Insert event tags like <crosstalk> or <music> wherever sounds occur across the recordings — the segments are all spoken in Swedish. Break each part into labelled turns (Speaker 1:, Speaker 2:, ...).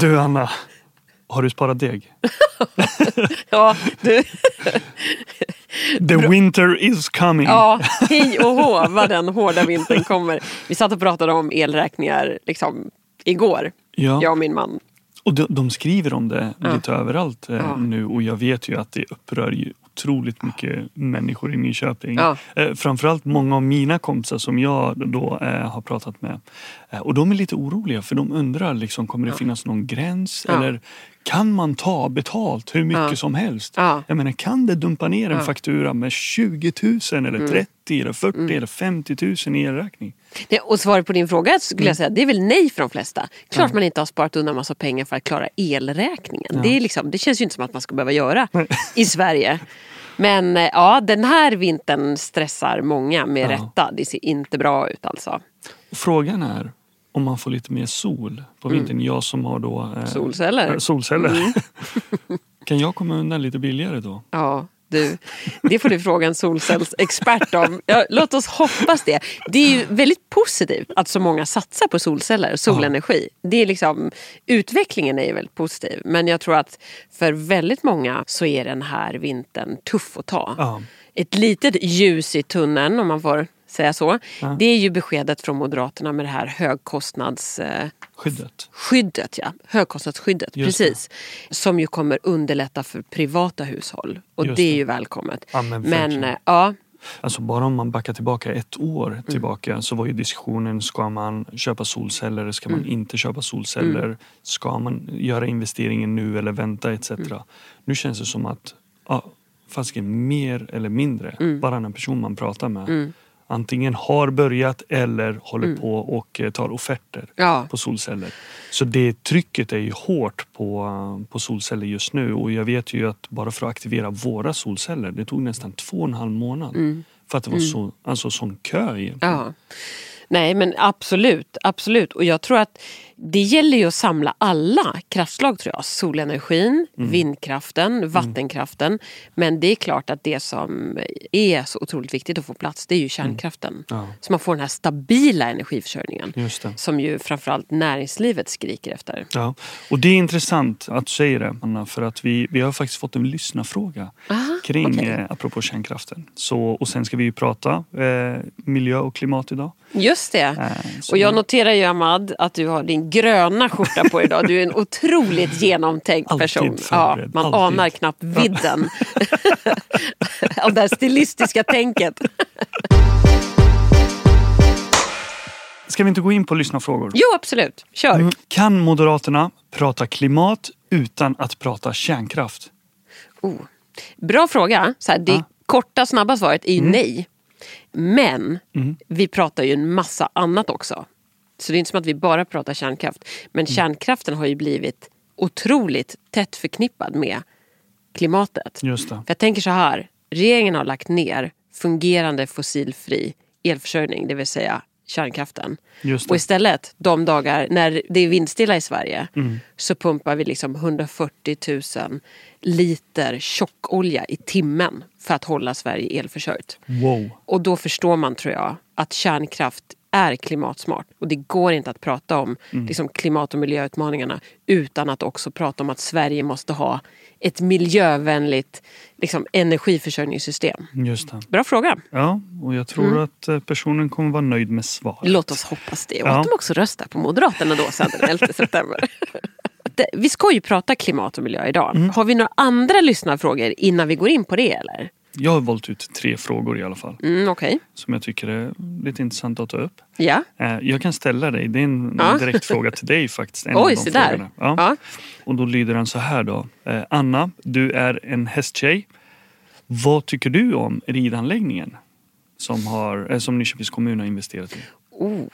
Speaker 1: Du Anna, har du sparat deg? <laughs>
Speaker 2: Ja, du. <laughs>
Speaker 1: The winter is coming.
Speaker 2: Ja, hej och hå vad den hårda vintern kommer. Vi satt och pratade om elräkningar liksom, igår,
Speaker 1: Ja.
Speaker 2: jag och min man.
Speaker 1: Och de, de skriver om det
Speaker 2: Ja.
Speaker 1: lite överallt eh,
Speaker 2: Ja.
Speaker 1: nu och jag vet ju att det upprör ju otroligt mycket människor i Nyköping.
Speaker 2: Ja.
Speaker 1: Eh, framförallt många av mina kompisar som jag då eh, har pratat med. Eh, och de är lite oroliga för de undrar liksom, kommer det finnas någon gräns?
Speaker 2: Ja.
Speaker 1: Eller kan man ta betalt hur mycket
Speaker 2: Ja.
Speaker 1: som helst?
Speaker 2: Ja.
Speaker 1: Jag menar, kan det dumpa ner en
Speaker 2: Ja. Mm.
Speaker 1: faktura med 20 000 eller 30 eller 40 eller 50 000 i elräkning?
Speaker 2: Och svaret på din fråga skulle
Speaker 1: Mm.
Speaker 2: jag säga, det är väl nej för de flesta. Klart man inte har sparat undan massa pengar för att klara elräkningen. Det, är liksom, det känns ju inte som att man ska behöva göra i Sverige. <laughs> Men eh, ja, den här vintern stressar många med
Speaker 1: Ja.
Speaker 2: rätta. Det ser inte bra ut alltså.
Speaker 1: Frågan är om man får lite mer sol på vintern. Jag som har då eh,
Speaker 2: Mm. Solceller.
Speaker 1: eh, solceller.
Speaker 2: Mm. <laughs>
Speaker 1: kan jag komma undan lite billigare då?
Speaker 2: Ja, du. Det får du fråga en solcellsexpert om. Ja, låt oss hoppas det. Det är ju väldigt positivt att så många satsar på solceller, solenergi. Det är liksom, utvecklingen är ju väldigt positiv. Men jag tror att för väldigt många så är den här vintern tuff att ta.
Speaker 1: Ja.
Speaker 2: Ett litet ljus i tunneln, om man får säga så.
Speaker 1: Ja.
Speaker 2: Det är ju beskedet från Moderaterna med det här högkostnadsskyddet.
Speaker 1: Skyddet.
Speaker 2: ja. Högkostnadsskyddet,
Speaker 1: Just det.
Speaker 2: precis. Som ju kommer underlätta för privata hushåll. Och
Speaker 1: Just
Speaker 2: det är
Speaker 1: det.
Speaker 2: ju välkommet.
Speaker 1: Ja, men
Speaker 2: eh, ja,
Speaker 1: Alltså bara om man backar tillbaka ett år
Speaker 2: Mm.
Speaker 1: tillbaka så var ju diskussionen ska man köpa solceller, ska man
Speaker 2: Mm.
Speaker 1: inte köpa solceller? Ska man göra investeringen nu eller vänta etc.
Speaker 2: Mm.
Speaker 1: Nu känns det som att ja, fasiken mer eller mindre,
Speaker 2: Mm.
Speaker 1: bara en person man pratar med antingen har börjat eller håller
Speaker 2: Mm.
Speaker 1: på och eh, tar offerter
Speaker 2: Ja.
Speaker 1: på solceller. Så det trycket är ju hårt på, på solceller just nu och jag vet ju att bara för att aktivera våra solceller det tog nästan två och en halv månad. För att det var så, alltså sån kö egentligen.
Speaker 2: ja. Nej men absolut, absolut. Och jag tror att det gäller ju att samla alla kraftslag tror jag. Solenergin,
Speaker 1: Mm.
Speaker 2: vindkraften, vattenkraften. Men det är klart att det som är så otroligt viktigt att få plats det är ju kärnkraften.
Speaker 1: Mm. Ja.
Speaker 2: Så man får den här stabila energiförsörjningen. Som ju framförallt näringslivet skriker efter.
Speaker 1: Ja. Och det är intressant att du säger det Anna för att vi, vi har faktiskt fått en lyssnarfråga
Speaker 2: Aha,
Speaker 1: kring
Speaker 2: okej.
Speaker 1: eh, apropå kärnkraften. Så, och sen ska vi ju prata eh, miljö och klimat idag.
Speaker 2: Just det.
Speaker 1: Eh,
Speaker 2: Och jag noterar ju Ahmad att du har din gröna skjorta på idag. Du är en otroligt genomtänkt person. Ja, man
Speaker 1: alltid.
Speaker 2: anar knappt vidden <laughs> av det här stilistiska tänket.
Speaker 1: Ska vi inte gå in på lyssnarfrågor?
Speaker 2: Jo, absolut. Kör.
Speaker 1: Mm. Kan Moderaterna prata klimat utan att prata kärnkraft?
Speaker 2: Oh. Bra fråga. Så här, det
Speaker 1: Ja.
Speaker 2: korta, snabba svaret är ju
Speaker 1: Mm.
Speaker 2: nej. Men vi pratar ju en massa annat också. Så det är inte som att vi bara pratar kärnkraft. Men
Speaker 1: Mm.
Speaker 2: kärnkraften har ju blivit otroligt tätt förknippad med klimatet.
Speaker 1: Just det.
Speaker 2: För jag tänker så här. Regeringen har lagt ner fungerande fossilfri elförsörjning, det vill säga kärnkraften. Och istället, de dagar när det är vindstilla i Sverige,
Speaker 1: Mm.
Speaker 2: så pumpar vi liksom 140 000 liter tjockolja i timmen för att hålla Sverige elförsörjt.
Speaker 1: Wow.
Speaker 2: Och då förstår man, tror jag, att kärnkraft är klimatsmart. Och det går inte att prata om
Speaker 1: Mm.
Speaker 2: liksom, klimat och miljöutmaningarna utan att också prata om att Sverige måste ha ett miljövänligt liksom, energiförsörjningssystem.
Speaker 1: Just det.
Speaker 2: Bra fråga.
Speaker 1: Ja, och jag tror
Speaker 2: Mm.
Speaker 1: att eh, personen kommer vara nöjd med svaret.
Speaker 2: Låt oss hoppas det. Och
Speaker 1: Ja.
Speaker 2: att de också röstar på Moderaterna då sen den 11 september. <laughs> Vi ska ju prata klimat och miljö idag.
Speaker 1: Mm.
Speaker 2: Har vi några andra lyssnarfrågor innan vi går in på det eller?
Speaker 1: Jag har valt ut tre frågor i alla fall.
Speaker 2: Mm, Okej.
Speaker 1: Som jag tycker är lite intressant att ta upp.
Speaker 2: Ja.
Speaker 1: Eh, Jag kan ställa dig, det är en
Speaker 2: Ja.
Speaker 1: direkt fråga till dig faktiskt. En <laughs>
Speaker 2: Oj,
Speaker 1: av de
Speaker 2: se där.
Speaker 1: Ja.
Speaker 2: Ja.
Speaker 1: Och då lyder den så här då. Eh, Anna, du är en hästtjej. Vad tycker du om ridanläggningen? Som, har, eh, som Nyköpings kommun har investerat i.
Speaker 2: Oh,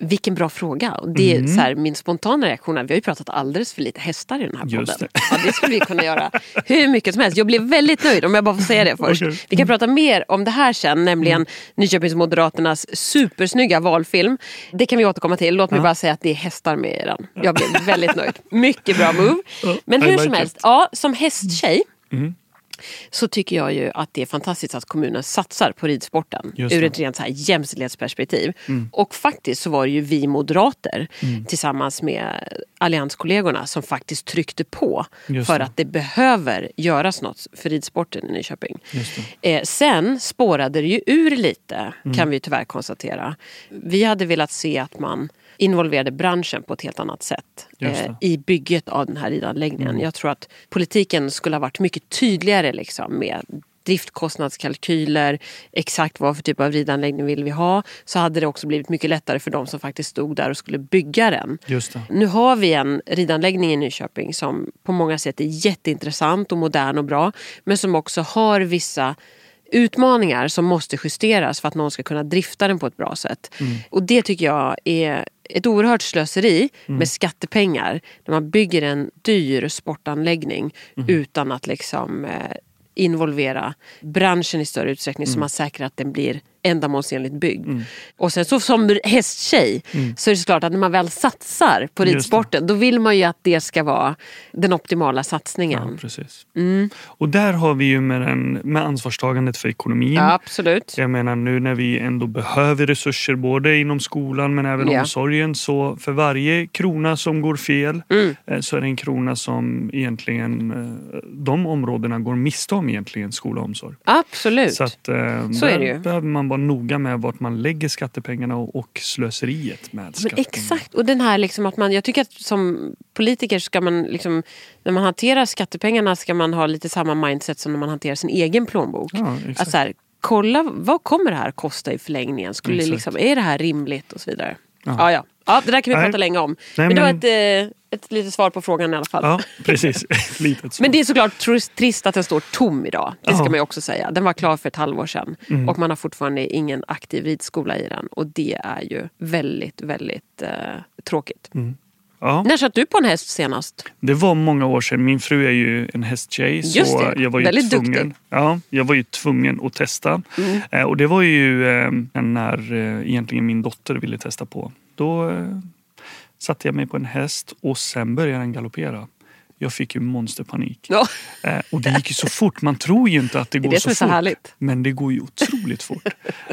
Speaker 2: vilken bra fråga. Och det är
Speaker 1: Mm.
Speaker 2: så här, min spontana reaktion är vi har ju pratat alldeles för lite hästar i den här
Speaker 1: Just
Speaker 2: podden.
Speaker 1: det.
Speaker 2: Ja, det skulle vi kunna göra hur mycket som helst. Jag blev väldigt nöjd om jag bara får säga det först.
Speaker 1: Okej.
Speaker 2: Vi kan prata mer om det här sen, nämligen
Speaker 1: Mm.
Speaker 2: Nyköpings Moderaternas supersnygga valfilm. Det kan vi återkomma till. Låt mig
Speaker 1: Ja.
Speaker 2: bara säga att det är hästar med i den. Jag blev väldigt nöjd. Mycket bra move. Men hur
Speaker 1: like
Speaker 2: som helst,
Speaker 1: it.
Speaker 2: ja, som hästtjej så tycker jag ju att det är fantastiskt att kommunen satsar på ridsporten ur ett rent så här jämställdhetsperspektiv. Och faktiskt så var det ju vi moderater tillsammans med allianskollegorna som faktiskt tryckte på
Speaker 1: Just
Speaker 2: för
Speaker 1: det.
Speaker 2: att det behöver göras något för ridsporten i Nyköping. Eh, sen spårade det ju ur lite
Speaker 1: Mm.
Speaker 2: kan vi tyvärr konstatera. Vi hade velat se att man involverade branschen på ett helt annat sätt eh, i bygget av den här ridanläggningen.
Speaker 1: Mm.
Speaker 2: Jag tror att politiken skulle ha varit mycket tydligare liksom, med driftkostnadskalkyler, exakt vad för typ av ridanläggning vill vi ha. Så hade det också blivit mycket lättare för de som faktiskt stod där och skulle bygga den. Nu har vi en ridanläggning i Nyköping som på många sätt är jätteintressant och modern och bra. Men som också har vissa utmaningar som måste justeras för att någon ska kunna drifta den på ett bra sätt. Och det tycker jag är ett oerhört slöseri med skattepengar när man bygger en dyr sportanläggning utan att liksom eh, involvera branschen i större utsträckning så man säkrar att den blir ändamålsenligt byggd. Och sen så som hästtjej så är det såklart att när man väl satsar på ridsporten då vill man ju att det ska vara den optimala satsningen.
Speaker 1: Ja, precis.
Speaker 2: Mm.
Speaker 1: Och där har vi ju med, den, med ansvarstagandet för ekonomin.
Speaker 2: Ja, absolut.
Speaker 1: Jag menar nu när vi ändå behöver resurser både inom skolan men även
Speaker 2: Ja.
Speaker 1: omsorgen. Så för varje krona som går fel
Speaker 2: Mm.
Speaker 1: eh, så är det en krona som egentligen eh, de områdena går miste om egentligen skola och omsorg.
Speaker 2: Absolut.
Speaker 1: Så, att, eh,
Speaker 2: Så är det ju.
Speaker 1: behöver man vara noga med vart man lägger skattepengarna och, och slöseriet med
Speaker 2: Men
Speaker 1: skattepengarna.
Speaker 2: exakt, och den här liksom att man, jag tycker att som politiker ska man liksom, när man hanterar skattepengarna ska man ha lite samma mindset som när man hanterar sin egen plånbok.
Speaker 1: Ja,
Speaker 2: att så här, kolla vad kommer det här kosta i förlängningen? Skulle liksom, är det här rimligt och så vidare.
Speaker 1: Ja.
Speaker 2: Ja. Ja, det där kan vi
Speaker 1: Nej.
Speaker 2: prata länge om.
Speaker 1: Nej,
Speaker 2: men det var
Speaker 1: men-
Speaker 2: ett, eh, ett litet svar på frågan i alla fall.
Speaker 1: Ja, precis. <laughs> Litet så.
Speaker 2: Men det är såklart tr- trist att den står tom idag. Det ska
Speaker 1: Ja. Mm.
Speaker 2: man ju också säga. Den var klar för ett halvår sedan. Och man har fortfarande ingen aktiv ridskola i den. Och det är ju väldigt, väldigt eh, tråkigt.
Speaker 1: ja.
Speaker 2: När satt du på en häst senast?
Speaker 1: Det var många år sedan. Min fru är ju en hästtjej.
Speaker 2: Just
Speaker 1: så
Speaker 2: det.
Speaker 1: Jag var ju
Speaker 2: Väldigt
Speaker 1: tvungen,
Speaker 2: duktig. Mm.
Speaker 1: Ja, jag var ju tvungen att testa. Eh, och det var ju eh, när eh, egentligen min dotter ville testa på. Då eh, satte jag mig på en häst och sen började den galoppera. Jag fick ju monsterpanik.
Speaker 2: Ja.
Speaker 1: Eh, och det gick ju så fort. Man tror ju inte att det
Speaker 2: är
Speaker 1: går
Speaker 2: det
Speaker 1: så
Speaker 2: så
Speaker 1: fort.
Speaker 2: härligt.
Speaker 1: Men det går ju otroligt fort.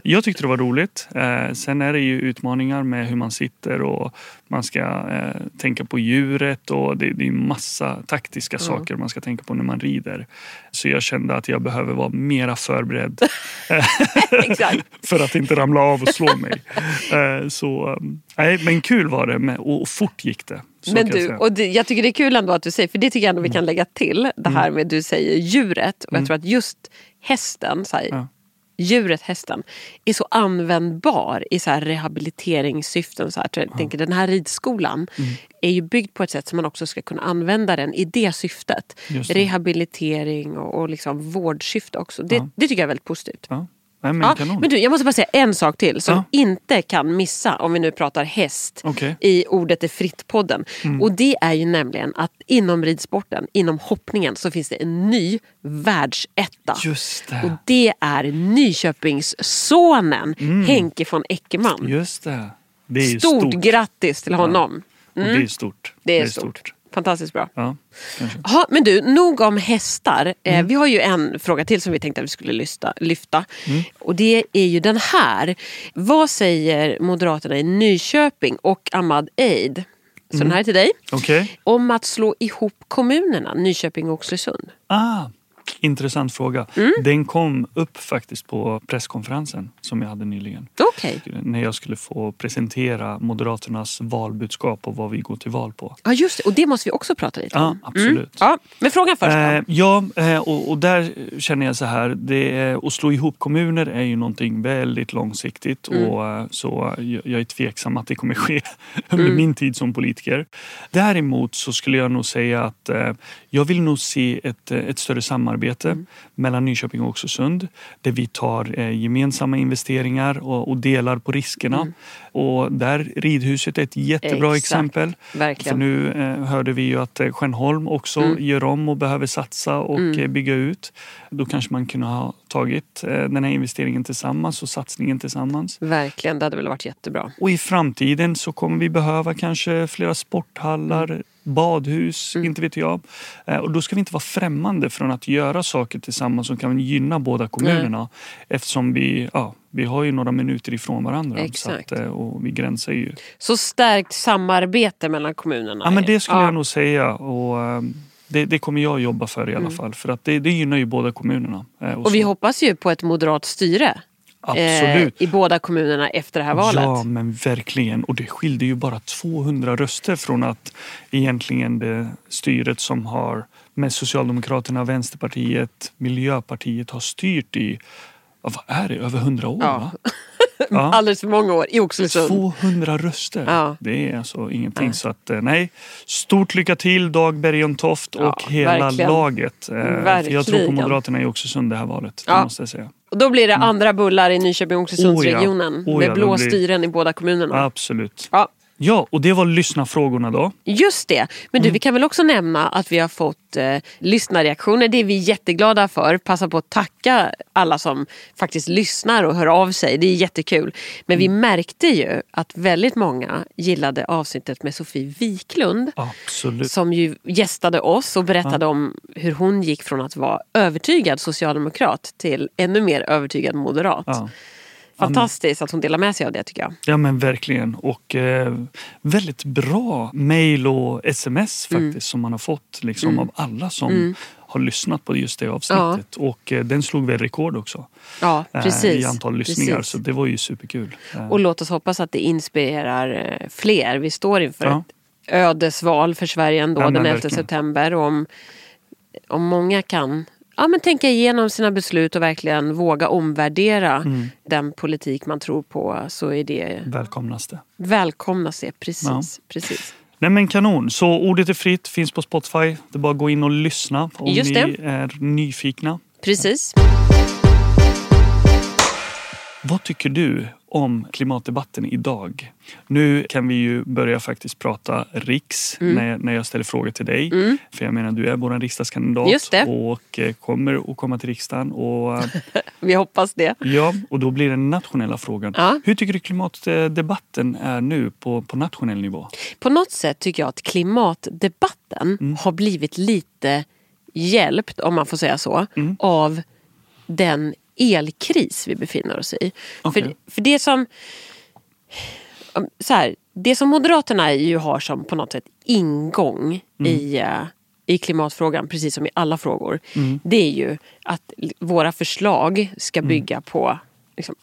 Speaker 1: Jag tyckte det var roligt. Eh, sen är det ju utmaningar med hur man sitter och man ska eh, tänka på djuret och det, det är massa taktiska saker man ska tänka på när man rider. Så jag kände att jag behöver vara mera förberedd <laughs> <laughs> för att inte ramla av och slå mig. Så, nej, men kul var det med, och fort gick det.
Speaker 2: Men
Speaker 1: jag
Speaker 2: du,
Speaker 1: säga.
Speaker 2: och det, jag tycker det är kul ändå att du säger, för det tycker jag ändå vi kan lägga till. Det här med du säger djuret. Och jag tror att just hästen, så här,
Speaker 1: Ja.
Speaker 2: djuret hästen, är så användbar i så här rehabiliteringssyften. Så här. Jag tänker, den här ridskolan är ju byggd på ett sätt som man också ska kunna använda den i det syftet.
Speaker 1: Det.
Speaker 2: Rehabilitering och, och liksom vårdsyfte också. Det,
Speaker 1: Ja.
Speaker 2: det tycker jag är väldigt positivt.
Speaker 1: Ja. Nej, men
Speaker 2: Ja, men du, jag måste bara säga en sak till som
Speaker 1: Ja.
Speaker 2: inte kan missa om vi nu pratar häst
Speaker 1: Okej.
Speaker 2: i Ordet är fritt-podden. Och det är ju nämligen att inom ridsporten, inom hoppningen, så finns det en ny världsetta.
Speaker 1: Just
Speaker 2: Och
Speaker 1: det.
Speaker 2: det är Nyköpingssonen Henke von Eckermann.
Speaker 1: Just det. Det är
Speaker 2: Stort,
Speaker 1: stort.
Speaker 2: grattis till honom.
Speaker 1: Och det är stort.
Speaker 2: Det är, stort. Fantastiskt bra.
Speaker 1: Ja.
Speaker 2: Ja, men du, nog om hästar. Eh,
Speaker 1: Mm.
Speaker 2: vi har ju en fråga till som vi tänkte att vi skulle lyfta. lyfta.
Speaker 1: Mm.
Speaker 2: Och det är ju den här. Vad säger Moderaterna i Nyköping och Ahmad Eid, så den här är till dig,
Speaker 1: Okej.
Speaker 2: om att slå ihop kommunerna Nyköping och Oxelösund?
Speaker 1: Ah, intressant fråga.
Speaker 2: Mm.
Speaker 1: Den kom upp faktiskt på presskonferensen som jag hade nyligen.
Speaker 2: Okej.
Speaker 1: När jag skulle få presentera Moderaternas valbudskap och vad vi går till val på.
Speaker 2: Ja, just det. Och det måste vi också prata lite
Speaker 1: Ja,
Speaker 2: om.
Speaker 1: absolut.
Speaker 2: Ja, men frågan först.
Speaker 1: Eh, ja, eh, och, och där känner jag så här. Det att slå ihop kommuner är ju någonting väldigt långsiktigt.
Speaker 2: Mm.
Speaker 1: Och, eh, så jag, är tveksam att det kommer ske <laughs> under
Speaker 2: Mm.
Speaker 1: min tid som politiker. Däremot så skulle jag nog säga att eh, jag vill nog se ett, ett större samarbete
Speaker 2: Mm.
Speaker 1: mellan Nyköping och Oxelösund. Där vi tar eh, gemensamma investeringar och, och delar på riskerna.
Speaker 2: Mm.
Speaker 1: och där ridhuset är ett jättebra
Speaker 2: Exakt.
Speaker 1: exempel.
Speaker 2: Verkligen.
Speaker 1: För nu eh, hörde vi ju att eh, Stjärnholm också
Speaker 2: Mm.
Speaker 1: gör om och behöver satsa och eh, bygga ut. Då kanske man kunde ha tagit eh, den här investeringen tillsammans och satsningen tillsammans.
Speaker 2: Verkligen, det hade väl varit jättebra.
Speaker 1: Och i framtiden så kommer vi behöva kanske flera sporthallar,
Speaker 2: Mm.
Speaker 1: badhus, inte vet jag. Eh, Och då ska vi inte vara främmande från att göra saker tillsammans som kan gynna båda kommunerna. Eftersom vi, ja, vi har ju några minuter ifrån varandra.
Speaker 2: Exakt.
Speaker 1: Så att, eh, och vi gränsar ju.
Speaker 2: Så stärkt samarbete mellan kommunerna.
Speaker 1: Ja, men det skulle
Speaker 2: Ja.
Speaker 1: jag nog säga. Och, eh, det, det kommer jag jobba för i alla fall. För att det, det gynnar ju båda kommunerna.
Speaker 2: Mm. Och vi hoppas ju på ett moderat styre.
Speaker 1: Absolut.
Speaker 2: Eh, I båda kommunerna efter det här valet.
Speaker 1: Ja, men verkligen. Och det skilde ju bara 200 röster från att egentligen det styret som har med Socialdemokraterna, Vänsterpartiet, Miljöpartiet har styrt i, vad är det, över 100 år?
Speaker 2: Ja. <laughs>
Speaker 1: Ja.
Speaker 2: Alldeles för många år i Oxelösund.
Speaker 1: 200 röster.
Speaker 2: Ja.
Speaker 1: Det är alltså ingenting. Så att, eh, nej, stort lycka till Dag Bergentoft och
Speaker 2: Ja,
Speaker 1: hela
Speaker 2: verkligen.
Speaker 1: laget. Eh, för Jag tror
Speaker 2: Verkligen.
Speaker 1: på Moderaterna i Oxelösund det här valet. Det måste jag säga.
Speaker 2: Och då blir det andra bullar i Nyköping-Oxelösundsregionen.
Speaker 1: Mm. Oh ja. Oh
Speaker 2: med
Speaker 1: ja,
Speaker 2: blå
Speaker 1: det blir-
Speaker 2: styren i båda kommunerna.
Speaker 1: Absolut.
Speaker 2: Ja,
Speaker 1: Ja, och det var lyssnarfrågorna då.
Speaker 2: Just det. Men
Speaker 1: Mm.
Speaker 2: du, vi kan väl också nämna att vi har fått eh, lyssnarreaktioner. Det är vi jätteglada för. Passa på att tacka alla som faktiskt lyssnar och hör av sig. Det är jättekul. Men vi
Speaker 1: Mm.
Speaker 2: märkte ju att väldigt många gillade avsnittet med Sofie Wiklund.
Speaker 1: Absolut.
Speaker 2: Som ju gästade oss och berättade om hur hon gick från att vara övertygad socialdemokrat till ännu mer övertygad moderat.
Speaker 1: Ja.
Speaker 2: Fantastiskt att hon delar med sig av det tycker jag.
Speaker 1: Ja men verkligen. Och eh, väldigt bra mail och sms
Speaker 2: Mm.
Speaker 1: faktiskt som man har fått liksom, av alla som har lyssnat på just det avsnittet. Och eh, den slog väl rekord också.
Speaker 2: Ja,
Speaker 1: eh,
Speaker 2: precis.
Speaker 1: I antal lyssningar.
Speaker 2: Precis.
Speaker 1: Så det var ju superkul. Eh,
Speaker 2: Och låt oss hoppas att det inspirerar eh, fler. Vi står inför
Speaker 1: Ja.
Speaker 2: ett ödesval för Sverige ändå
Speaker 1: Ja,
Speaker 2: den 11
Speaker 1: verkligen.
Speaker 2: september. Om, om många kan ja, men tänka igenom sina beslut och verkligen våga omvärdera
Speaker 1: Mm.
Speaker 2: den politik man tror på så är det
Speaker 1: Välkomnas det.
Speaker 2: välkomnas det. Precis,
Speaker 1: Ja.
Speaker 2: precis.
Speaker 1: Nej men kanon. Så ordet är fritt, finns på Spotify. Det är bara att gå in och lyssna om
Speaker 2: Just
Speaker 1: ni
Speaker 2: det.
Speaker 1: är nyfikna.
Speaker 2: precis.
Speaker 1: Vad tycker du om klimatdebatten idag? Nu kan vi ju börja faktiskt prata riks
Speaker 2: Mm.
Speaker 1: när, när jag ställer frågor till dig. För jag menar du är vår riksdagskandidat och eh, kommer att komma till riksdagen. Och, eh, <laughs>
Speaker 2: Vi hoppas det.
Speaker 1: ja, och då blir den nationella frågan.
Speaker 2: Ja.
Speaker 1: Hur tycker du klimatdebatten är nu på, på nationell nivå?
Speaker 2: På något sätt tycker jag att klimatdebatten
Speaker 1: Mm.
Speaker 2: har blivit lite hjälpt, om man får säga så,
Speaker 1: Mm.
Speaker 2: av den elkris vi befinner oss i.
Speaker 1: Okej.
Speaker 2: För, för det som så här, det som Moderaterna ju har som på något sätt ingång
Speaker 1: Mm.
Speaker 2: i, eh, i klimatfrågan, precis som i alla frågor,
Speaker 1: Mm.
Speaker 2: det är ju att våra förslag ska
Speaker 1: Mm.
Speaker 2: bygga på liksom,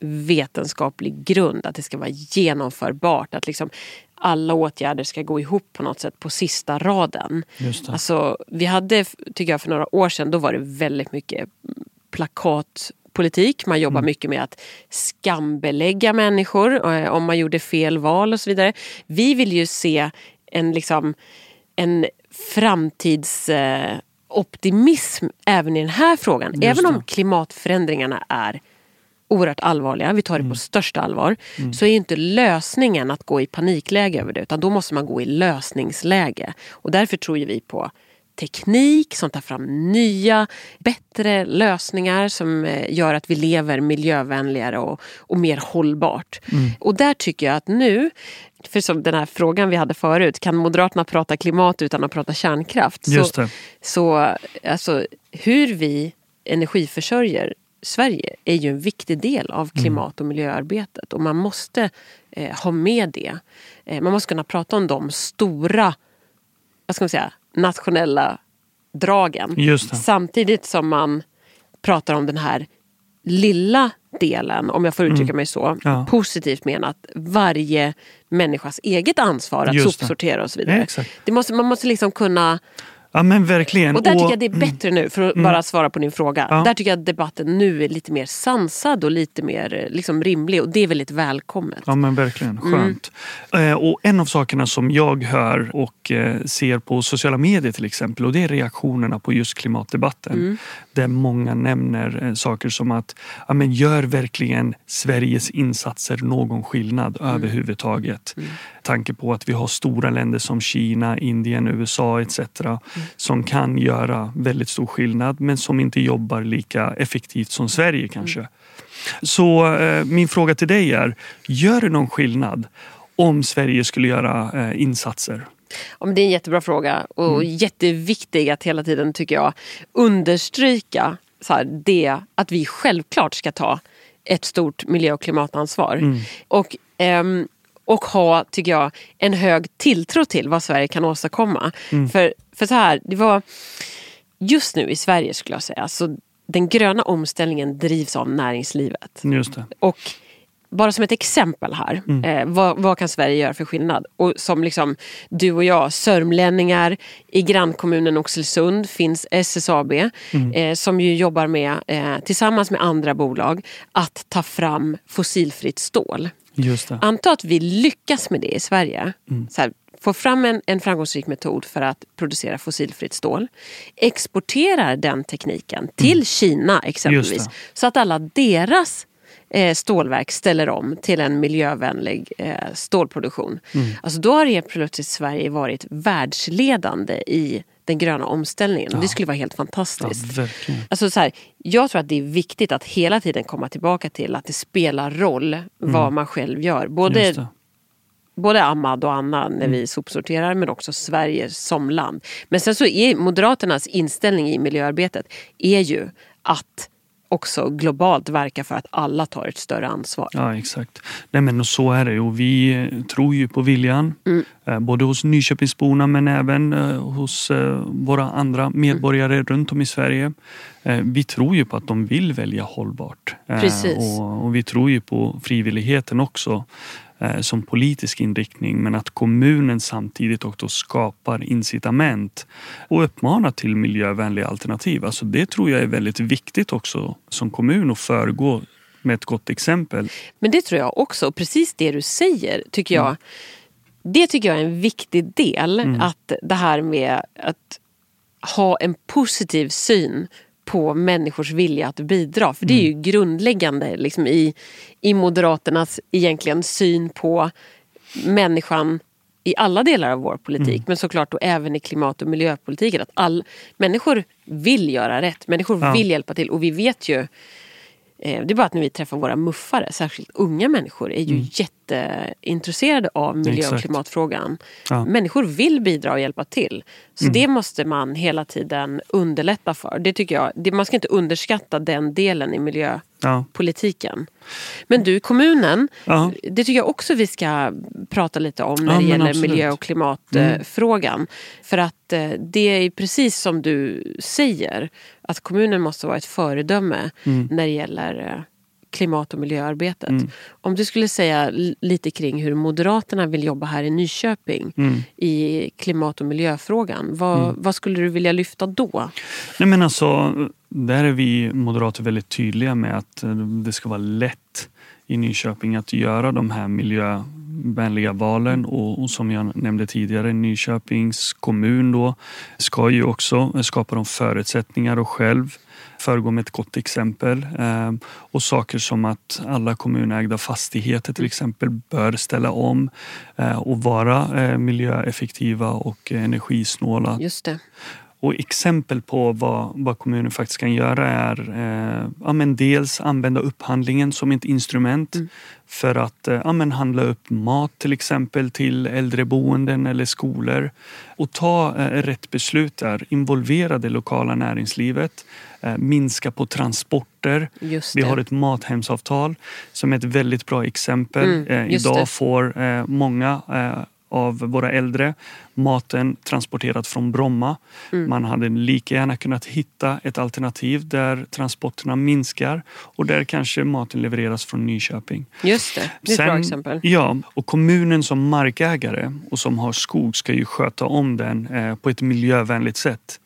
Speaker 2: vetenskaplig grund, att det ska vara genomförbart, att liksom alla åtgärder ska gå ihop på något sätt på sista raden. Alltså, vi hade, tycker jag, för några år sedan, då var det väldigt mycket plakatpolitik. Man jobbar mycket med att skambelägga människor eh, om man gjorde fel val och så vidare. Vi vill ju se en, liksom, en framtidsoptimism eh, optimism även i den här frågan.
Speaker 1: Just
Speaker 2: även om klimatförändringarna är oerhört allvarliga, vi tar det på största allvar, så är inte lösningen att gå i panikläge över det, utan då måste man gå i lösningsläge. Och därför tror vi på teknik som tar fram nya, bättre lösningar som eh, gör att vi lever miljövänligare och, och mer hållbart. Och där tycker jag att nu, för som den här frågan vi hade förut, kan Moderaterna prata klimat utan att prata kärnkraft?
Speaker 1: Just
Speaker 2: så,
Speaker 1: det.
Speaker 2: så alltså, hur vi energiförsörjer Sverige är ju en viktig del av klimat och miljöarbetet och man måste eh, ha med det. Eh, man måste kunna prata om de stora vad ska man säga, nationella dragen samtidigt som man pratar om den här lilla delen, om jag får uttrycka mig så,
Speaker 1: Mm. Ja.
Speaker 2: positivt menat, varje människas eget ansvar att
Speaker 1: Just
Speaker 2: sopsortera och så vidare.
Speaker 1: Ja, exakt.
Speaker 2: det måste, man måste liksom kunna
Speaker 1: Ja men verkligen.
Speaker 2: Och där tycker jag det är bättre nu, för att
Speaker 1: Mm.
Speaker 2: bara svara på din fråga.
Speaker 1: Ja.
Speaker 2: Där tycker jag att debatten nu är lite mer sansad och lite mer eh, liksom, rimlig och det är väldigt välkommet.
Speaker 1: Ja men verkligen, skönt. Eh, och en av sakerna som jag hör och eh, ser på sociala medier till exempel och det är reaktionerna på just klimatdebatten. Där många nämner saker som att ja, men gör verkligen Sveriges insatser någon skillnad överhuvudtaget? Tanke på att vi har stora länder som Kina, Indien, USA etc. som kan göra väldigt stor skillnad men som inte jobbar lika effektivt som Sverige kanske. Så eh, min fråga till dig är, gör det någon skillnad om Sverige skulle göra eh, insatser?
Speaker 2: Ja, men det är en jättebra fråga och
Speaker 1: Mm.
Speaker 2: jätteviktig att hela tiden tycker jag understryka så här, det att vi självklart ska ta ett stort miljö och klimatansvar.
Speaker 1: Mm.
Speaker 2: Och, ehm, och ha, tycker jag, en hög tilltro till vad Sverige kan åstadkomma.
Speaker 1: Mm.
Speaker 2: För, för så här, det var just nu i Sverige skulle jag säga, så den gröna omställningen drivs av näringslivet.
Speaker 1: Just det.
Speaker 2: Och bara som ett exempel här, eh, vad, vad kan Sverige göra för skillnad? Och som liksom du och jag, sörmlänningar, i grannkommunen Oxelösund finns SSAB eh, som ju jobbar med, eh, tillsammans med andra bolag, att ta fram fossilfritt stål. Anta att vi lyckas med det i Sverige. Så här, få fram en, en framgångsrik metod för att producera fossilfritt stål. Exporterar den tekniken till Kina exempelvis. Så att alla deras stålverk ställer om till en miljövänlig eh, stålproduktion. Alltså då har helt plötsligt Sverige varit världsledande i den gröna omställningen. Och det skulle vara helt
Speaker 1: Ja,
Speaker 2: fantastiskt.
Speaker 1: verkligen.
Speaker 2: Alltså så här, jag tror att det är viktigt att hela tiden komma tillbaka till att det spelar roll vad man själv gör. Både.
Speaker 1: Mm.
Speaker 2: både Ahmad och Anna när vi sopsorterar men också Sverige som land. Men sen så är Moderaternas inställning i miljöarbetet är ju att också globalt verka för att alla tar ett större ansvar.
Speaker 1: Ja, exakt. Nej, men så är det. Och vi eh, tror ju på viljan. Eh, Både hos Nyköpingsborna men även eh, hos våra andra medborgare runt om i Sverige. Vi tror ju på att de vill välja hållbart.
Speaker 2: Precis.
Speaker 1: Och, och vi tror ju på frivilligheten också som politisk inriktning men att kommunen samtidigt också skapar incitament och uppmanar till miljövänliga alternativ. Alltså det tror jag är väldigt viktigt också som kommun att föregå med ett gott exempel.
Speaker 2: Men det tror jag också. Precis det du säger tycker jag. Det tycker jag är en viktig del. Att det här med att ha en positiv syn på människors vilja att bidra. För det är ju grundläggande liksom, i, i Moderaternas egentligen syn på människan i alla delar av vår politik. Men såklart då även i klimat och miljöpolitiken. Att all, människor vill göra rätt. Människor
Speaker 1: Ja.
Speaker 2: vill hjälpa till. Och vi vet ju Det är bara att när vi träffar våra muffare, särskilt unga människor, är ju jätteintresserade av miljö och klimatfrågan.
Speaker 1: Ja.
Speaker 2: Människor vill bidra och hjälpa till. Så det måste man hela tiden underlätta för. Det tycker jag, det, man ska inte underskatta den delen i miljöpolitiken.
Speaker 1: Ja.
Speaker 2: Men du, kommunen,
Speaker 1: Ja.
Speaker 2: det tycker jag också vi ska prata lite om när det gäller
Speaker 1: absolut.
Speaker 2: miljö och klimatfrågan. För att eh, det är precis som du säger, att kommunen måste vara ett föredöme
Speaker 1: Mm.
Speaker 2: när det gäller eh, klimat och miljöarbetet. Om du skulle säga lite kring hur Moderaterna vill jobba här i Nyköping
Speaker 1: Mm.
Speaker 2: i klimat och miljöfrågan, vad, vad skulle du vilja lyfta då?
Speaker 1: Nej, men alltså, där är vi moderater väldigt tydliga med att eh, det ska vara lätt i Nyköping att göra de här vänliga valen och, och som jag nämnde tidigare, Nyköpings kommun då ska ju också skapa de förutsättningar och själv föregå med ett gott exempel. Ehm, och saker som att alla kommunägda fastigheter till exempel bör ställa om eh, och vara eh, miljöeffektiva och eh, energisnåla.
Speaker 2: Just det.
Speaker 1: Och exempel på vad, vad kommunen faktiskt kan göra är eh, ja, men dels använda upphandlingen som ett instrument för att eh, ja, men handla upp mat till exempel till äldreboenden eller skolor. Och ta eh, rätt beslut där, involvera det lokala näringslivet, eh, minska på transporter. Vi har ett mathemsavtal som är ett väldigt bra exempel.
Speaker 2: Mm,
Speaker 1: eh, idag
Speaker 2: det.
Speaker 1: får eh, många av våra äldre. Maten transporterad från Bromma.
Speaker 2: Mm.
Speaker 1: Man hade lika gärna kunnat hitta ett alternativ där transporterna minskar och där kanske maten levereras från Nyköping.
Speaker 2: Just det, det är ett bra exempel.
Speaker 1: Ja, och kommunen som markägare och som har skog ska ju sköta om den eh, på ett miljövänligt sätt.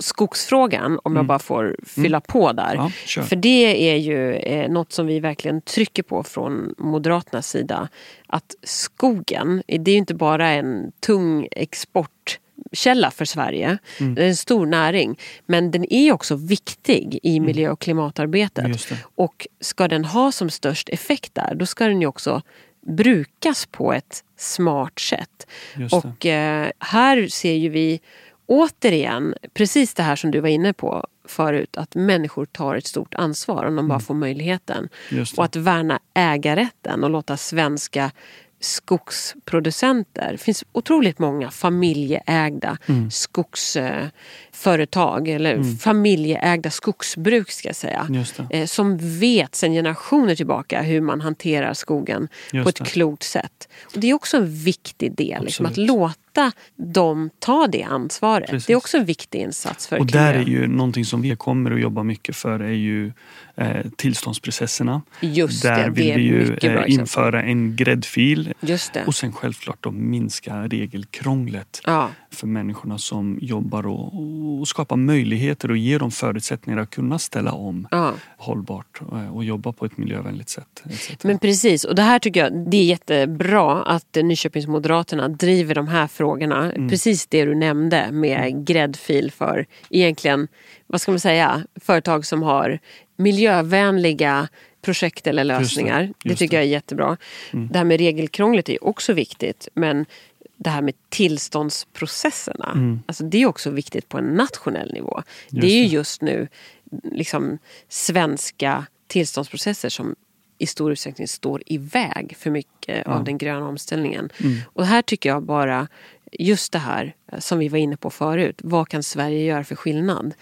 Speaker 2: Skogsfrågan, om jag bara får fylla på där.
Speaker 1: Mm. Ja, kör.
Speaker 2: För det är ju eh, något som vi verkligen trycker på från Moderaternas sida. Att skogen, det är ju inte bara en tung exportkälla för Sverige.
Speaker 1: Mm.
Speaker 2: Det är en stor näring. Men den är också viktig i miljö och klimatarbetet.
Speaker 1: Mm.
Speaker 2: Och ska den ha som störst effekt där, då ska den ju också brukas på ett smart sätt. Och eh, här ser ju vi återigen precis det här som du var inne på förut. Att människor tar ett stort ansvar om de bara får möjligheten.
Speaker 1: Mm. Just det.
Speaker 2: Och att värna ägarrätten och låta svenska skogsproducenter. Det finns otroligt många familjeägda
Speaker 1: Mm.
Speaker 2: skogsföretag eller familjeägda skogsbruk ska jag säga. Eh, Som vet sedan generationer tillbaka hur man hanterar skogen på ett klokt sätt. Och det är också en viktig del, liksom, att
Speaker 1: Absolut.
Speaker 2: Låta dem ta det ansvaret.
Speaker 1: Precis.
Speaker 2: Det är också en viktig insats för
Speaker 1: Och där är ju någonting som vi kommer att jobba mycket för är ju eh, tillståndsprocesserna.
Speaker 2: Just
Speaker 1: där
Speaker 2: det,
Speaker 1: vill
Speaker 2: det
Speaker 1: vi ju eh, införa en gräddfil
Speaker 2: Just det.
Speaker 1: och sen självklart då minska regelkrånglet
Speaker 2: Ja.
Speaker 1: För människorna som jobbar och, och skapa möjligheter och ge dem förutsättningar att kunna ställa om
Speaker 2: Ja.
Speaker 1: hållbart eh, och jobba på ett miljövänligt sätt. etc.
Speaker 2: Men precis, och det här tycker jag det är jättebra att Nyköpingsmoderaterna driver de här frågorna.
Speaker 1: Mm.
Speaker 2: Precis det du nämnde med gräddfil för egentligen, vad ska man säga, företag som har miljövänliga projekt eller lösningar.
Speaker 1: Just
Speaker 2: det,
Speaker 1: det, just
Speaker 2: tycker
Speaker 1: det.
Speaker 2: jag är jättebra. Det här med regelkrånglet är också viktigt men det här med tillståndsprocesserna, alltså det är också viktigt på en nationell nivå. det är ju just nu liksom svenska tillståndsprocesser som i stor utsträckning står i väg för mycket av den gröna omställningen. Och här tycker jag bara, just det här eh, som vi var inne på förut, vad kan Sverige göra för skillnad?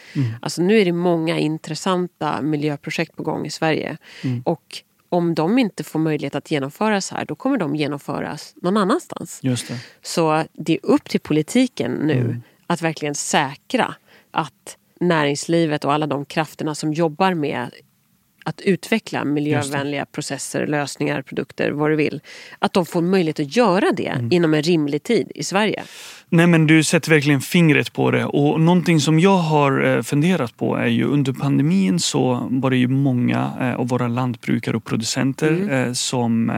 Speaker 2: Alltså nu är det många intressanta miljöprojekt på gång i Sverige. Och om de inte får möjlighet att genomföras här, då kommer de genomföras någon annanstans.
Speaker 1: Just det.
Speaker 2: Så det är upp till politiken nu att verkligen säkra att näringslivet och alla de krafterna som jobbar med att utveckla miljövänliga processer, lösningar, produkter, vad du vill. Att de får möjlighet att göra det inom en rimlig tid i Sverige.
Speaker 1: Nej men du sätter verkligen fingret på det och någonting som jag har eh, funderat på är ju under pandemin så var det ju många eh, av våra lantbrukare och producenter eh, som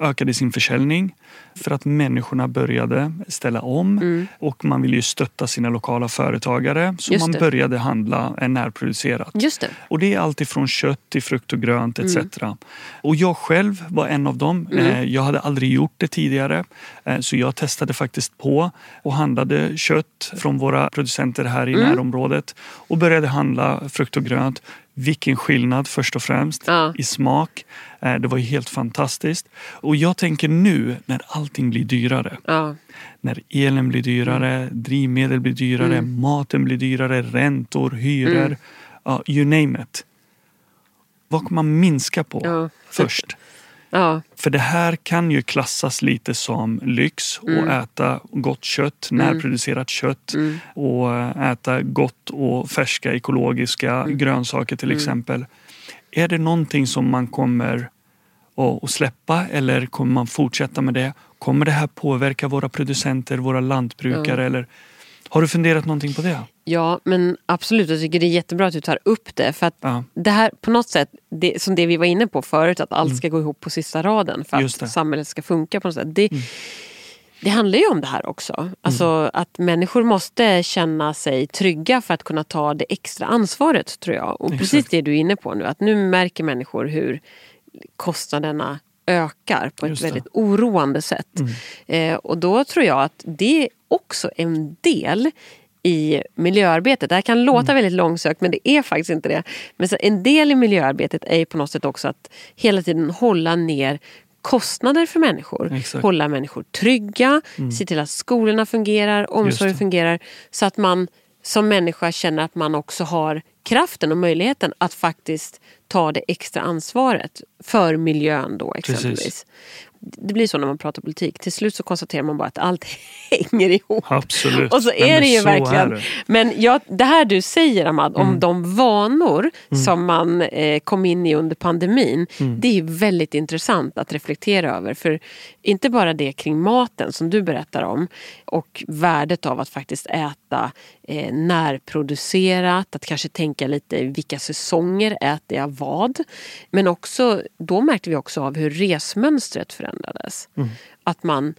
Speaker 1: ökade sin försäljning för att människorna började ställa om och man vill ju stötta sina lokala företagare så man började handla närproducerat.
Speaker 2: Just det.
Speaker 1: Och det är allt ifrån kött till frukt och grönt etc.
Speaker 2: Mm.
Speaker 1: Och jag själv var en av dem. Eh, Jag hade aldrig gjort det tidigare. Eh, Så jag testade faktiskt på och handlade kött från våra producenter här i
Speaker 2: Mm.
Speaker 1: närområdet. Och började handla frukt och grönt. Vilken skillnad först och främst
Speaker 2: Ja.
Speaker 1: i smak. Eh, Det var ju helt fantastiskt. Och jag tänker nu när allting blir dyrare.
Speaker 2: Ja.
Speaker 1: När elen blir dyrare,
Speaker 2: Mm.
Speaker 1: drivmedel blir dyrare, maten blir dyrare, räntor, hyror.
Speaker 2: Mm.
Speaker 1: Ja, you name it. Vad kommer man minska på först?
Speaker 2: Ja.
Speaker 1: För det här kan ju klassas lite som lyx och
Speaker 2: Mm.
Speaker 1: äta gott kött, närproducerat kött och äta gott och färska ekologiska
Speaker 2: Mm.
Speaker 1: grönsaker till exempel. Är det någonting som man kommer att att släppa eller kommer man fortsätta med det? Kommer det här påverka våra producenter, våra lantbrukare? Eller har du funderat någonting på det?
Speaker 2: Ja, men absolut. Jag tycker det är jättebra att du tar upp det. För att
Speaker 1: Ja.
Speaker 2: det här på något sätt, det, som det vi var inne på förut, att allt ska gå ihop på sista raden för
Speaker 1: Mm. Mm.
Speaker 2: att samhället ska funka på något sätt. Det, det handlar ju om det här också. Alltså att människor måste känna sig trygga för att kunna ta det extra ansvaret tror jag. Och precis
Speaker 1: Exakt.
Speaker 2: det du är inne på nu, att nu märker människor hur kostnaderna ökar på ett.
Speaker 1: Mm.
Speaker 2: väldigt oroande sätt. Eh, och då tror jag att det också en del i miljöarbetet. Det här kan låta
Speaker 1: Mm.
Speaker 2: väldigt långsökt men det är faktiskt inte det. Men så en del i miljöarbetet är på något sätt också att hela tiden hålla ner kostnader för människor.
Speaker 1: Exakt.
Speaker 2: Hålla människor trygga, se till att skolorna fungerar, omsorgen fungerar. Så att man som människa känner att man också har kraften och möjligheten att faktiskt ta det extra ansvaret för miljön då exempelvis. Det blir så när man pratar politik. Till slut så konstaterar man bara att allt <laughs> hänger ihop.
Speaker 1: Absolut.
Speaker 2: Och så är
Speaker 1: Nej,
Speaker 2: det ju verkligen.
Speaker 1: det.
Speaker 2: Men ja, det här du säger Ahmad,
Speaker 1: Mm.
Speaker 2: om de vanor som man eh, kom in i under pandemin.
Speaker 1: Mm.
Speaker 2: Det är väldigt intressant att reflektera över. För inte bara det kring maten som du berättar om och värdet av att faktiskt äta eh, närproducerat, att kanske tänka lite vilka säsonger äter jag vad. Men också, då märkte vi också av hur resmönstret förändrades.
Speaker 1: Mm.
Speaker 2: Att man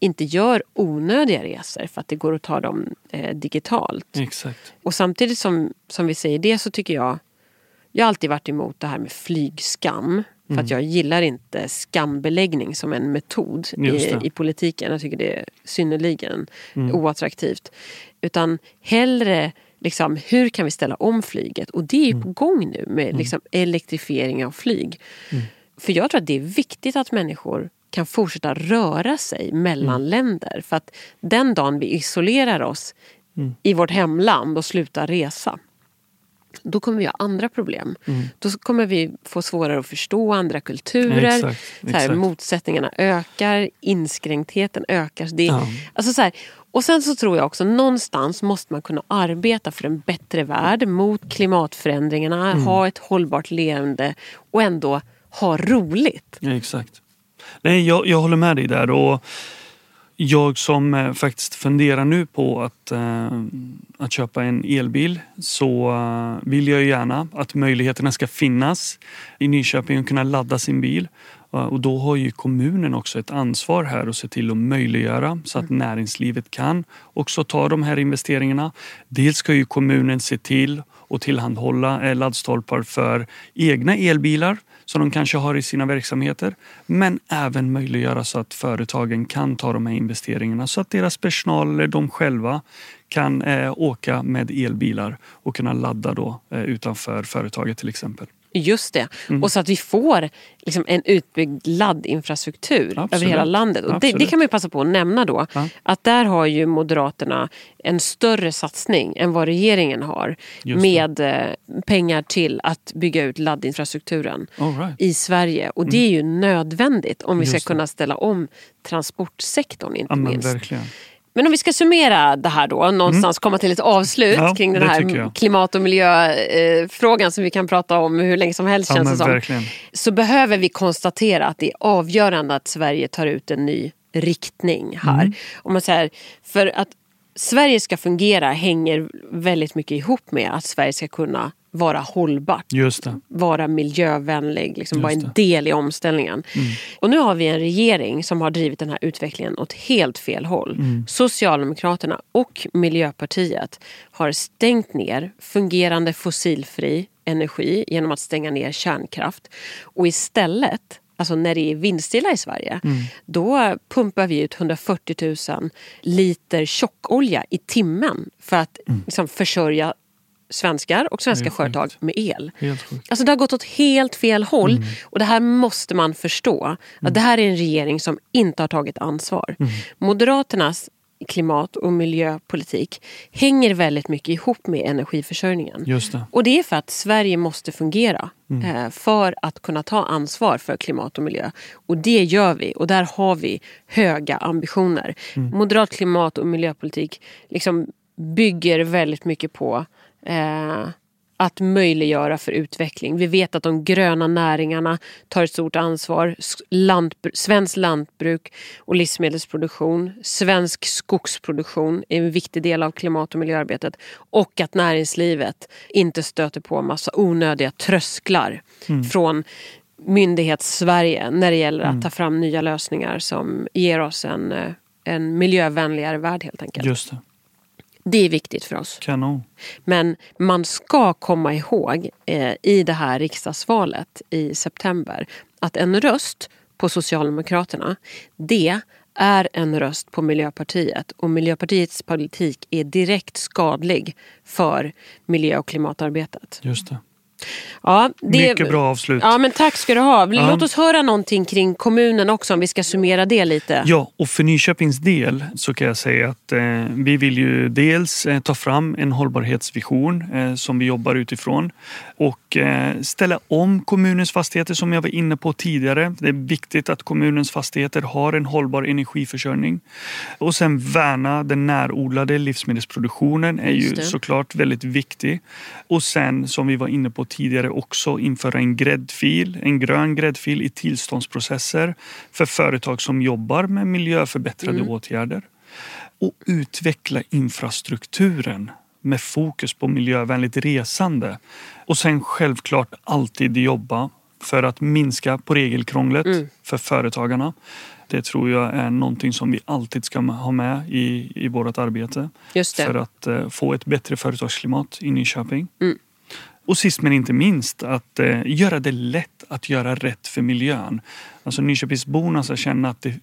Speaker 2: inte gör onödiga resor för att det går att ta dem eh, digitalt.
Speaker 1: Exakt.
Speaker 2: Och samtidigt som, som vi säger det så tycker jag Jag har alltid varit emot det här med flygskam. För
Speaker 1: Mm.
Speaker 2: att jag gillar inte skambeläggning som en metod i, i politiken. Jag tycker det är synnerligen
Speaker 1: Mm.
Speaker 2: oattraktivt. Utan hellre liksom, hur kan vi ställa om flyget? Och det är
Speaker 1: Mm.
Speaker 2: på gång nu med liksom, elektrifiering av flyg.
Speaker 1: Mm.
Speaker 2: För jag tror att det är viktigt att människor kan fortsätta röra sig mellan
Speaker 1: Mm.
Speaker 2: länder. För att den dagen vi isolerar oss
Speaker 1: Mm.
Speaker 2: i vårt hemland och slutar resa då kommer vi ha andra problem.
Speaker 1: Mm.
Speaker 2: Då kommer vi få svårare att förstå andra kulturer.
Speaker 1: Exakt,
Speaker 2: Så här,
Speaker 1: exakt.
Speaker 2: motsättningarna ökar, inskränktheten ökar. Det,
Speaker 1: Ja.
Speaker 2: alltså så här, och sen så tror jag också någonstans måste man kunna arbeta för en bättre värld mot klimatförändringarna,
Speaker 1: Mm.
Speaker 2: ha ett hållbart leende och ändå ha roligt.
Speaker 1: Ja, exakt. Nej, jag, jag håller med dig där. Och jag som eh, faktiskt funderar nu på att, eh, att köpa en elbil så eh, vill jag gärna att möjligheterna ska finnas i Nyköping att kunna ladda sin bil. Och då har ju kommunen också ett ansvar här och se till att möjliggöra så att näringslivet kan också ta de här investeringarna. Dels ska ju kommunen se till och tillhandahålla laddstolpar för egna elbilar som de kanske har i sina verksamheter. Men även möjliggöra så att företagen kan ta de här investeringarna så att deras personal eller de själva kan eh, åka med elbilar och kunna ladda då, eh, utanför företaget till exempel.
Speaker 2: Just det.
Speaker 1: Mm.
Speaker 2: Och så att vi får liksom, en utbyggd laddinfrastruktur
Speaker 1: Absolut.
Speaker 2: över hela landet. Och det, det kan man ju passa på att nämna då.
Speaker 1: Ja.
Speaker 2: Att där har ju Moderaterna en större satsning än vad regeringen har. Med eh, pengar till att bygga ut laddinfrastrukturen
Speaker 1: right.
Speaker 2: i Sverige. Och det är ju nödvändigt om vi ska.
Speaker 1: Just det.
Speaker 2: kunna ställa om transportsektorn inte
Speaker 1: Ja,
Speaker 2: minst.
Speaker 1: verkligen.
Speaker 2: Men om vi ska summera det här då, någonstans komma till ett avslut
Speaker 1: Mm. Ja,
Speaker 2: kring den här klimat och miljöfrågan eh, frågan som vi kan prata om hur länge som helst
Speaker 1: Ja,
Speaker 2: känns det som.
Speaker 1: verkligen.
Speaker 2: Så behöver vi konstatera att det är avgörande att Sverige tar ut en ny riktning här.
Speaker 1: Mm.
Speaker 2: Om man säger, för att Sverige ska fungera hänger väldigt mycket ihop med att Sverige ska kunna vara hållbart vara miljövänlig, liksom vara en.
Speaker 1: Mm.
Speaker 2: del i omställningen. Och nu har vi en regering som har drivit den här utvecklingen åt helt fel håll.
Speaker 1: Mm.
Speaker 2: Socialdemokraterna och Miljöpartiet har stängt ner fungerande fossilfri energi genom att stänga ner kärnkraft. Och istället Alltså när det är vindstilla i Sverige,
Speaker 1: Mm.
Speaker 2: då pumpar vi ut 140 000 liter tjockolja i timmen för att liksom, försörja svenskar och svenska
Speaker 1: Mm. Är sjukt.
Speaker 2: företag med el. Alltså det har gått åt helt fel håll.
Speaker 1: Mm.
Speaker 2: Och det här måste man förstå. Att det här är en regering som inte har tagit ansvar.
Speaker 1: Mm.
Speaker 2: Moderaternas klimat och miljöpolitik hänger väldigt mycket ihop med energiförsörjningen.
Speaker 1: Just det.
Speaker 2: Och det är för att Sverige måste fungera
Speaker 1: Mm.
Speaker 2: eh, för att kunna ta ansvar för klimat och miljö. Och det gör vi och där har vi höga ambitioner.
Speaker 1: Mm.
Speaker 2: Moderat klimat och miljöpolitik liksom bygger väldigt mycket på eh, att möjliggöra för utveckling. Vi vet att de gröna näringarna tar ett stort ansvar. Lantbr- svensk lantbruk och livsmedelsproduktion, svensk skogsproduktion är en viktig del av klimat och miljöarbetet. Och att näringslivet inte stöter på massa onödiga trösklar från myndighets-Sverige när det gäller att ta fram nya lösningar som ger oss en, eh, en miljövänligare värld helt enkelt.
Speaker 1: Just det.
Speaker 2: Det är viktigt för oss.
Speaker 1: Kanon.
Speaker 2: Men man ska komma ihåg eh, i det här riksdagsvalet i september att en röst på Socialdemokraterna, det är en röst på Miljöpartiet. Och Miljöpartiets politik är direkt skadlig för miljö och klimatarbetet.
Speaker 1: Just det.
Speaker 2: Ja, det,
Speaker 1: Mycket bra avslut.
Speaker 2: Ja, men tack ska du ha. Låt oss höra någonting kring kommunen också om vi ska summera det lite.
Speaker 1: Ja, och för Nyköpings del så kan jag säga att eh, vi vill ju dels eh, ta fram en hållbarhetsvision eh, som vi jobbar utifrån och eh, ställa om kommunens fastigheter som jag var inne på tidigare. Det är viktigt att kommunens fastigheter har en hållbar energiförsörjning. Och sen värna den närodlade livsmedelsproduktionen är ju såklart väldigt viktig. Och sen som vi var inne på tidigare också införa en gräddfil, en grön gräddfil i tillståndsprocesser för företag som jobbar med miljöförbättrande mm. åtgärder. Och utveckla infrastrukturen med fokus på miljövänligt resande. Och sen självklart alltid jobba för att minska på regelkrånglet mm. för företagarna. Det tror jag är någonting som vi alltid ska ha med i, i vårt arbete. För att uh, få ett bättre företagsklimat i Nyköping. Mm. Och sist men inte minst att eh, göra det lätt att göra rätt för miljön. Alltså Nyköpingsborna ska känna att det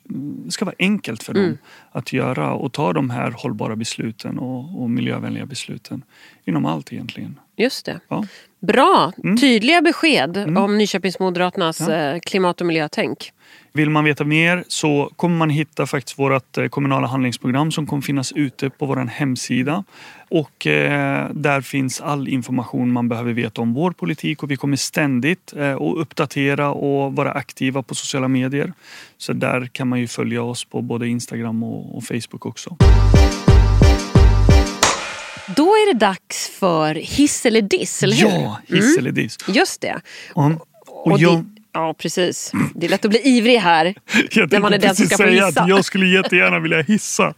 Speaker 1: ska vara enkelt för mm. dem att göra och ta de här hållbara besluten och, och miljövänliga besluten inom allt egentligen.
Speaker 2: Just det. Ja. Bra, mm. tydliga besked mm. om Nyköpingsmoderaternas ja. Eh, klimat och miljötänk.
Speaker 1: Vill man veta mer så kommer man hitta faktiskt vårt eh, kommunala handlingsprogram som kommer finnas ute på vår hemsida. Och eh, där finns all information man behöver veta om vår politik och vi kommer ständigt eh, att uppdatera och vara aktiva på sociala medier. Så där kan man ju följa oss på både Instagram och, och Facebook också.
Speaker 2: Då är det dags för hiss eller diss, eller hur?
Speaker 1: Ja, hiss mm. eller diss.
Speaker 2: Just det. Och, och jag, Ja, precis. Det är lätt att bli ivrig här. <laughs>
Speaker 1: Jag när man är den som ska få hissa. jag skulle jättegärna vilja hissa.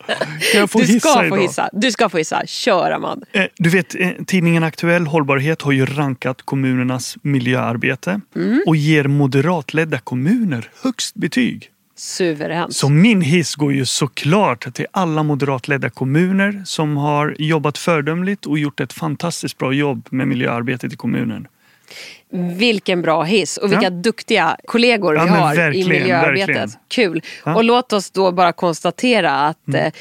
Speaker 1: Kan jag få
Speaker 2: du
Speaker 1: hissa
Speaker 2: ska
Speaker 1: idag?
Speaker 2: få hissa. Du ska få hissa. Kör, Amad.
Speaker 1: Eh, du vet, eh, tidningen Aktuell Hållbarhet har ju rankat kommunernas miljöarbete mm. och ger moderatledda kommuner högst betyg.
Speaker 2: Suveränt.
Speaker 1: Så min hiss går ju såklart till alla moderatledda kommuner som har jobbat fördömligt och gjort ett fantastiskt bra jobb med miljöarbetet i kommunen.
Speaker 2: Vilken bra hiss och vilka ja. duktiga kollegor ja, vi har i miljöarbetet. Verkligen. Kul. Ja. Och låt oss då bara konstatera att mm. eh,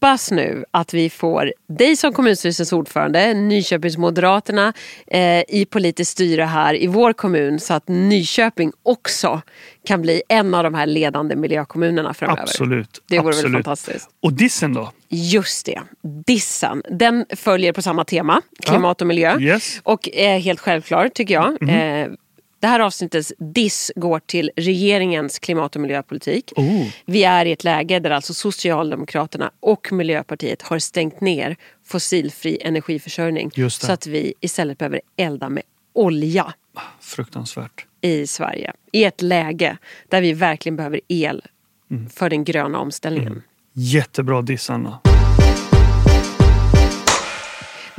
Speaker 2: hoppas nu att vi får dig som kommunstyrelsens ordförande, Nyköpingsmoderaterna eh, i politiskt styre här i vår kommun så att Nyköping också kan bli en av de här ledande miljökommunerna framöver.
Speaker 1: Absolut.
Speaker 2: Det vore
Speaker 1: Absolut.
Speaker 2: väl fantastiskt.
Speaker 1: Och dissen då?
Speaker 2: Just det, dissen. Den följer på samma tema, klimat och miljö.
Speaker 1: Yes.
Speaker 2: Och är helt självklar tycker jag. Mm. Eh, det här avsnittets diss går till regeringens klimat och miljöpolitik.
Speaker 1: Oh.
Speaker 2: Vi är i ett läge där alltså Socialdemokraterna och Miljöpartiet har stängt ner fossilfri energiförsörjning. Så att vi istället behöver elda med olja.
Speaker 1: Fruktansvärt.
Speaker 2: I Sverige. I ett läge där vi verkligen behöver el mm. för den gröna omställningen. Mm.
Speaker 1: Jättebra diss Anna.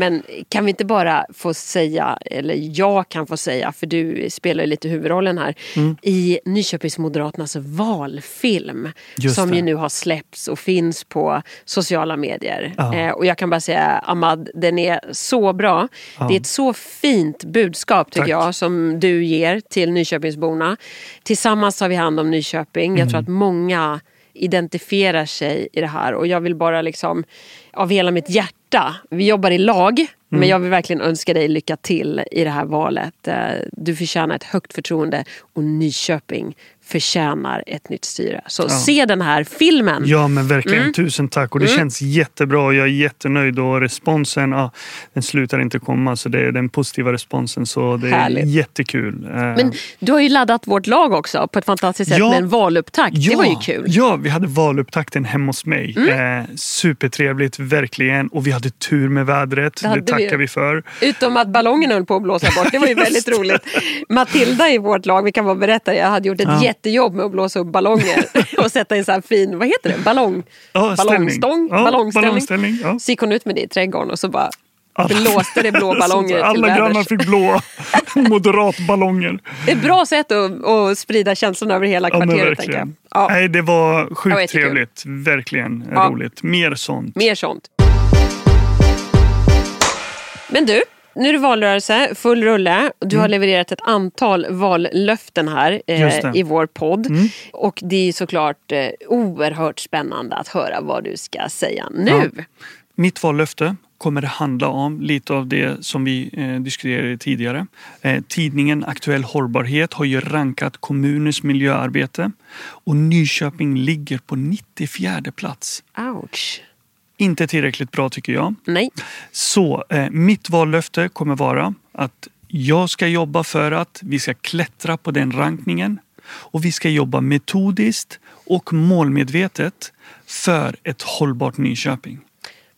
Speaker 2: Men kan vi inte bara få säga, eller jag kan få säga, för du spelar ju lite huvudrollen här, mm. i Nyköpingsmoderaternas valfilm Just som det. ju nu har släppts och finns på sociala medier. Ja. Eh, och jag kan bara säga, Ahmad, den är så bra. Ja. Det är ett så fint budskap tycker Tack. jag som du ger till Nyköpingsborna. Tillsammans tar vi hand om Nyköping. Mm. Jag tror att många identifierar sig i det här och jag vill bara liksom av hela mitt hjärta, vi jobbar i lag mm. men jag vill verkligen önska dig lycka till i det här valet. Eh, du förtjänar ett högt förtroende och Nyköping förtjänar ett nytt styre. Så ja. se den här filmen.
Speaker 1: Ja men verkligen, mm. tusen tack. Och det mm. känns jättebra och jag är jättenöjd och responsen ja, den slutar inte komma. Så det är den positiva responsen så det är Härligt. jättekul. Eh,
Speaker 2: men du har ju laddat vårt lag också på ett fantastiskt sätt ja. med en valupptakt. Ja. Det var ju kul.
Speaker 1: Ja, vi hade valupptakten hemma hos mig. Mm. Eh, supertrevligt, verkligen. Och vi hade tur med vädret. Det, det tackar vi. vi. för.
Speaker 2: Utom att ballongen höll på att blåsa bort. Det var ju <laughs> väldigt roligt. Matilda i vårt lag, vi kan bara berätta, jag hade gjort ett ja jättejobb med att blåsa upp ballonger <laughs> och sätta en sån här fin, vad heter det, ballong,
Speaker 1: ja,
Speaker 2: ballongstång,
Speaker 1: ja,
Speaker 2: ballongställning.
Speaker 1: ballongställning ja.
Speaker 2: Så gick hon ut med det i trädgården och så bara blåste det blå <laughs> ballonger
Speaker 1: Alla
Speaker 2: till
Speaker 1: grannar fick blå moderatballonger.
Speaker 2: Ett bra sätt att, att sprida känslorna över hela kvarteret. jag.
Speaker 1: Ja. Nej, det var sjukt trevligt. Verkligen roligt. Mer sånt.
Speaker 2: Mer sånt. Men du, nu är det valrörelse, full rulle. Du mm. har levererat ett antal vallöften här eh, i vår podd. Mm. Och det är såklart eh, oerhört spännande att höra vad du ska säga nu. Ja.
Speaker 1: Mitt vallöfte kommer det handla om lite av det som vi eh, diskuterade tidigare. Eh, tidningen Aktuell Hållbarhet har ju rankat kommunens miljöarbete och Nyköping ligger på 94 plats.
Speaker 2: Ouch.
Speaker 1: Inte tillräckligt bra tycker jag.
Speaker 2: Nej.
Speaker 1: Så eh, mitt vallöfte kommer vara att jag ska jobba för att vi ska klättra på den rankningen och vi ska jobba metodiskt och målmedvetet för ett hållbart Nyköping.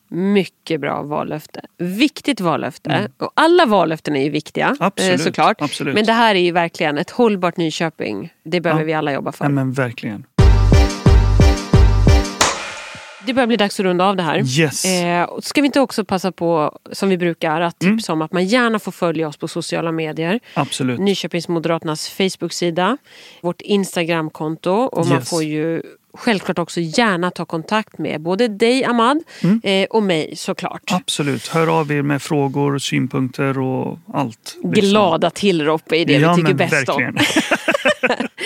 Speaker 2: Mycket bra vallöfte. Viktigt vallöfte. Och alla vallöften är ju viktiga eh,
Speaker 1: Absolut,
Speaker 2: såklart.
Speaker 1: absolut.
Speaker 2: Men det här är ju verkligen ett hållbart Nyköping. Det behöver
Speaker 1: Ja.
Speaker 2: vi alla jobba för.
Speaker 1: Ja, men verkligen.
Speaker 2: Det börjar bli dags att runda av det här.
Speaker 1: Yes.
Speaker 2: Eh, ska vi inte också passa på, som vi brukar, att
Speaker 1: Mm.
Speaker 2: tipsa om att man gärna får följa oss på sociala medier.
Speaker 1: Absolut.
Speaker 2: Nyköpings Moderaternas Facebook-sida, vårt Instagramkonto och man
Speaker 1: Yes.
Speaker 2: får ju självklart också gärna ta kontakt med både dig Ahmad
Speaker 1: Mm.
Speaker 2: eh, och mig såklart.
Speaker 1: Absolut. Hör av er med frågor, synpunkter och allt. liksom.
Speaker 2: Glada tillrop är det
Speaker 1: ja,
Speaker 2: vi tycker bäst om. <laughs>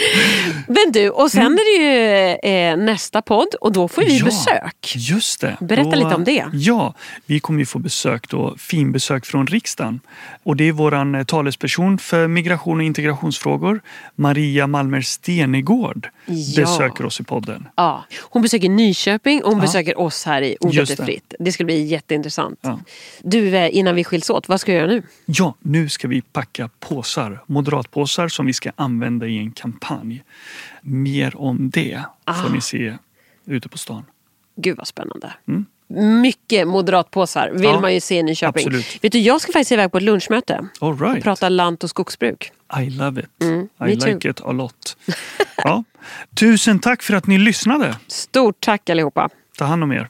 Speaker 2: <laughs> Men du, och sen
Speaker 1: Mm.
Speaker 2: är det ju eh, nästa podd och då får vi
Speaker 1: Ja.
Speaker 2: besök.
Speaker 1: Just det.
Speaker 2: Berätta lite om det.
Speaker 1: Ja, vi kommer ju få besök då, finbesök från riksdagen. Och det är våran eh, talesperson för migration och integrationsfrågor, Maria Malmer Stenegård,
Speaker 2: Ja.
Speaker 1: besöker oss i podden.
Speaker 2: Ja. Hon besöker Nyköping och hon
Speaker 1: Ja.
Speaker 2: besöker oss här i Ordet är
Speaker 1: det.
Speaker 2: fritt. Det ska bli jätteintressant.
Speaker 1: Ja.
Speaker 2: Du, eh, innan vi skiljs åt, vad ska jag göra nu?
Speaker 1: Ja, nu ska vi packa påsar, moderatpåsar som vi ska använda i en kampanj. Mer om det får
Speaker 2: Ah.
Speaker 1: ni se ute på stan.
Speaker 2: Gud vad spännande.
Speaker 1: Mm.
Speaker 2: Mycket moderatpåsar vill
Speaker 1: Ja,
Speaker 2: man ju se i Nyköping.
Speaker 1: absolut.
Speaker 2: Vet du, jag ska faktiskt iväg på ett lunchmöte
Speaker 1: All
Speaker 2: och
Speaker 1: right.
Speaker 2: prata lant och skogsbruk.
Speaker 1: I love it.
Speaker 2: Mm,
Speaker 1: I like
Speaker 2: too.
Speaker 1: it a lot. Ja. Tusen tack för att ni lyssnade.
Speaker 2: Stort tack allihopa.
Speaker 1: Ta hand om er.